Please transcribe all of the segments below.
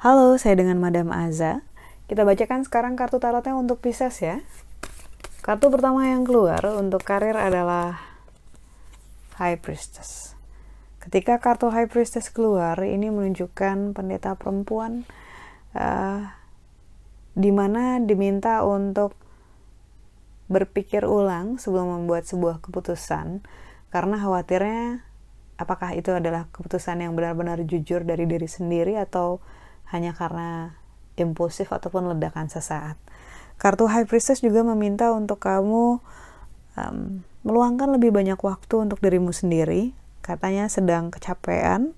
Halo, saya dengan Madam Aza. Kita bacakan sekarang kartu tarotnya untuk Pisces ya. Kartu pertama yang keluar untuk karir adalah High Priestess. Ketika kartu High Priestess keluar, ini menunjukkan pendeta perempuan uh, di mana diminta untuk berpikir ulang sebelum membuat sebuah keputusan karena khawatirnya apakah itu adalah keputusan yang benar-benar jujur dari diri sendiri atau hanya karena impulsif ataupun ledakan sesaat. Kartu High Priestess juga meminta untuk kamu um, meluangkan lebih banyak waktu untuk dirimu sendiri. Katanya sedang kecapean,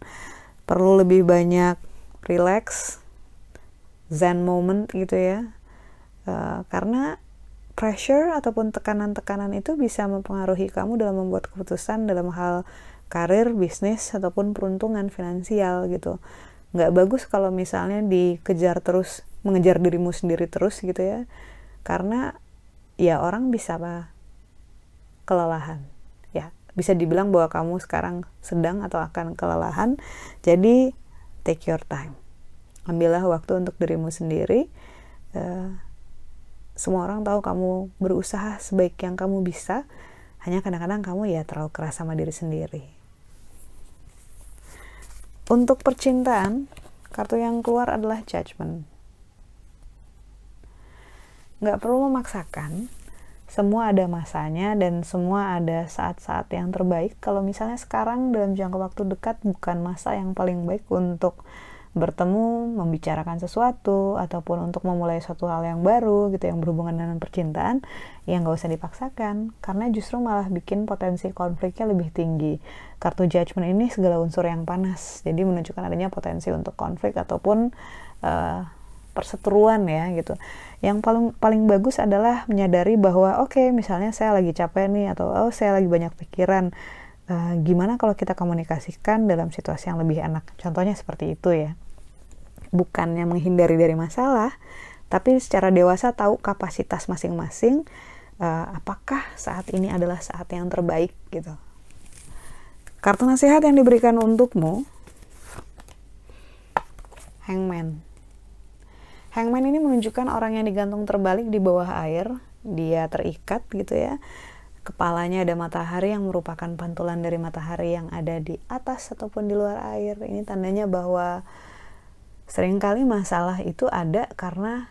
perlu lebih banyak relax, zen moment gitu ya. Uh, karena pressure ataupun tekanan-tekanan itu bisa mempengaruhi kamu dalam membuat keputusan dalam hal karir, bisnis ataupun peruntungan finansial gitu. Nggak bagus kalau misalnya dikejar terus mengejar dirimu sendiri terus gitu ya. Karena ya orang bisa apa? Kelelahan. Ya bisa dibilang bahwa kamu sekarang sedang atau akan kelelahan. Jadi take your time. Ambillah waktu untuk dirimu sendiri uh, semua orang tahu kamu berusaha sebaik yang kamu bisa hanya kadang-kadang kamu ya terlalu keras sama diri sendiri untuk percintaan, kartu yang keluar adalah judgment. Nggak perlu memaksakan, semua ada masanya dan semua ada saat-saat yang terbaik. Kalau misalnya sekarang dalam jangka waktu dekat bukan masa yang paling baik untuk bertemu, membicarakan sesuatu, ataupun untuk memulai suatu hal yang baru gitu yang berhubungan dengan percintaan, ya nggak usah dipaksakan, karena justru malah bikin potensi konfliknya lebih tinggi. Kartu judgment ini segala unsur yang panas, jadi menunjukkan adanya potensi untuk konflik ataupun uh, perseteruan ya gitu. Yang paling paling bagus adalah menyadari bahwa oke okay, misalnya saya lagi capek nih atau oh saya lagi banyak pikiran uh, gimana kalau kita komunikasikan dalam situasi yang lebih enak? Contohnya seperti itu ya. Bukannya menghindari dari masalah tapi secara dewasa tahu kapasitas masing-masing uh, apakah saat ini adalah saat yang terbaik gitu. Kartu nasihat yang diberikan untukmu hangman. Hangman ini menunjukkan orang yang digantung terbalik di bawah air dia terikat gitu ya kepalanya ada matahari yang merupakan pantulan dari matahari yang ada di atas ataupun di luar air. Ini tandanya bahwa sering kali masalah itu ada karena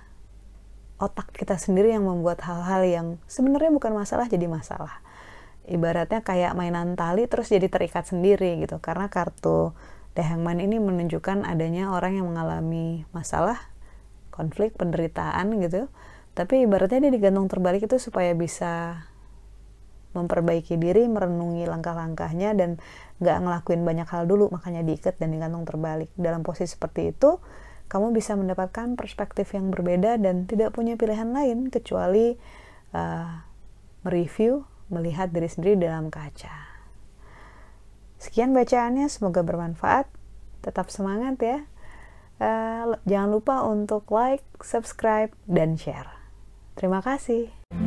otak kita sendiri yang membuat hal-hal yang sebenarnya bukan masalah jadi masalah. Ibaratnya kayak mainan tali terus jadi terikat sendiri gitu. Karena kartu The Hangman ini menunjukkan adanya orang yang mengalami masalah, konflik, penderitaan gitu. Tapi ibaratnya dia digantung terbalik itu supaya bisa memperbaiki diri, merenungi langkah-langkahnya dan nggak ngelakuin banyak hal dulu, makanya diikat dan digantung terbalik. Dalam posisi seperti itu, kamu bisa mendapatkan perspektif yang berbeda dan tidak punya pilihan lain kecuali uh, mereview, melihat diri sendiri dalam kaca. Sekian bacaannya, semoga bermanfaat. Tetap semangat ya. Uh, jangan lupa untuk like, subscribe, dan share. Terima kasih.